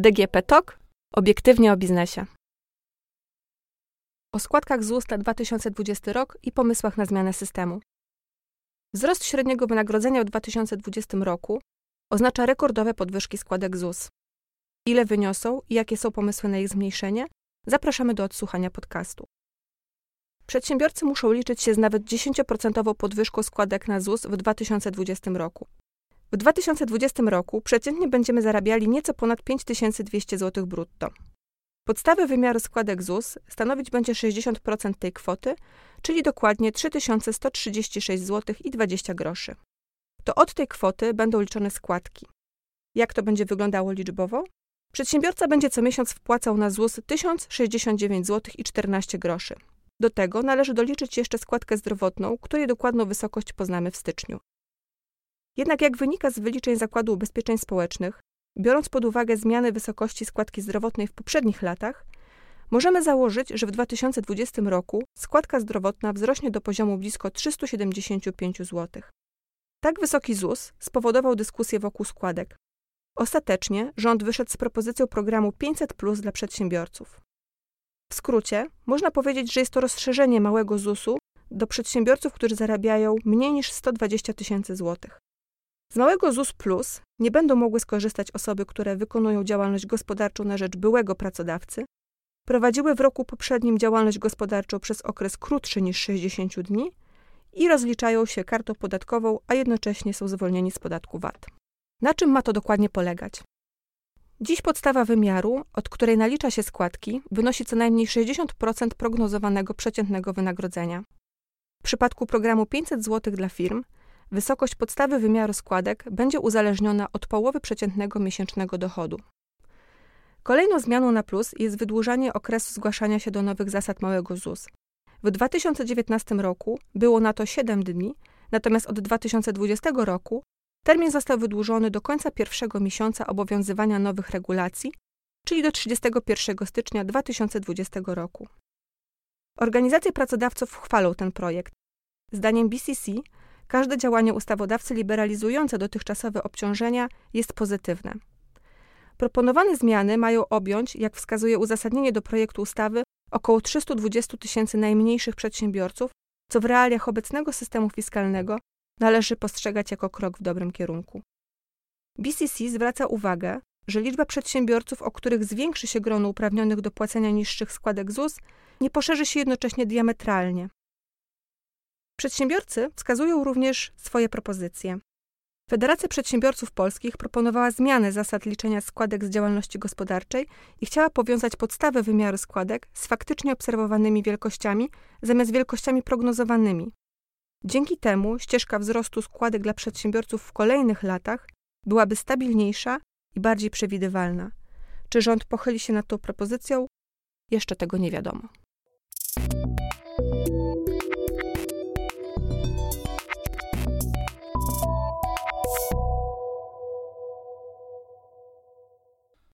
DGP TOK obiektywnie o biznesie. O składkach ZUS na 2020 rok i pomysłach na zmianę systemu. Wzrost średniego wynagrodzenia w 2020 roku oznacza rekordowe podwyżki składek ZUS. Ile wyniosą i jakie są pomysły na ich zmniejszenie? Zapraszamy do odsłuchania podcastu. Przedsiębiorcy muszą liczyć się z nawet 10% podwyżką składek na ZUS w 2020 roku. W 2020 roku przeciętnie będziemy zarabiali nieco ponad 5200 zł brutto. Podstawę wymiaru składek ZUS stanowić będzie 60% tej kwoty, czyli dokładnie 3136 zł i 20 groszy. To od tej kwoty będą liczone składki. Jak to będzie wyglądało liczbowo? Przedsiębiorca będzie co miesiąc wpłacał na ZUS 1069 zł i 14 groszy. Do tego należy doliczyć jeszcze składkę zdrowotną, której dokładną wysokość poznamy w styczniu. Jednak jak wynika z wyliczeń Zakładu Ubezpieczeń Społecznych, biorąc pod uwagę zmiany wysokości składki zdrowotnej w poprzednich latach, możemy założyć, że w 2020 roku składka zdrowotna wzrośnie do poziomu blisko 375 zł. Tak wysoki ZUS spowodował dyskusję wokół składek. Ostatecznie rząd wyszedł z propozycją programu 500 Plus dla przedsiębiorców. W skrócie, można powiedzieć, że jest to rozszerzenie małego ZUS-u do przedsiębiorców, którzy zarabiają mniej niż 120 tysięcy złotych. Z małego ZUS Plus nie będą mogły skorzystać osoby, które wykonują działalność gospodarczą na rzecz byłego pracodawcy, prowadziły w roku poprzednim działalność gospodarczą przez okres krótszy niż 60 dni i rozliczają się kartą podatkową, a jednocześnie są zwolnieni z podatku VAT. Na czym ma to dokładnie polegać? Dziś podstawa wymiaru, od której nalicza się składki, wynosi co najmniej 60% prognozowanego przeciętnego wynagrodzenia. W przypadku programu 500 zł dla firm wysokość podstawy wymiaru składek będzie uzależniona od połowy przeciętnego miesięcznego dochodu. Kolejną zmianą na plus jest wydłużanie okresu zgłaszania się do nowych zasad małego ZUS. W 2019 roku było na to 7 dni, natomiast od 2020 roku termin został wydłużony do końca pierwszego miesiąca obowiązywania nowych regulacji, czyli do 31 stycznia 2020 roku. Organizacje pracodawców chwalą ten projekt. Zdaniem BCC Każde działanie ustawodawcy liberalizujące dotychczasowe obciążenia jest pozytywne. Proponowane zmiany mają objąć, jak wskazuje uzasadnienie do projektu ustawy, około 320 tysięcy najmniejszych przedsiębiorców, co w realiach obecnego systemu fiskalnego należy postrzegać jako krok w dobrym kierunku. BCC zwraca uwagę, że liczba przedsiębiorców, o których zwiększy się grono uprawnionych do płacenia niższych składek ZUS, nie poszerzy się jednocześnie diametralnie, Przedsiębiorcy wskazują również swoje propozycje. Federacja Przedsiębiorców Polskich proponowała zmianę zasad liczenia składek z działalności gospodarczej i chciała powiązać podstawę wymiaru składek z faktycznie obserwowanymi wielkościami zamiast wielkościami prognozowanymi. Dzięki temu ścieżka wzrostu składek dla przedsiębiorców w kolejnych latach byłaby stabilniejsza i bardziej przewidywalna. Czy rząd pochyli się nad tą propozycją? Jeszcze tego nie wiadomo.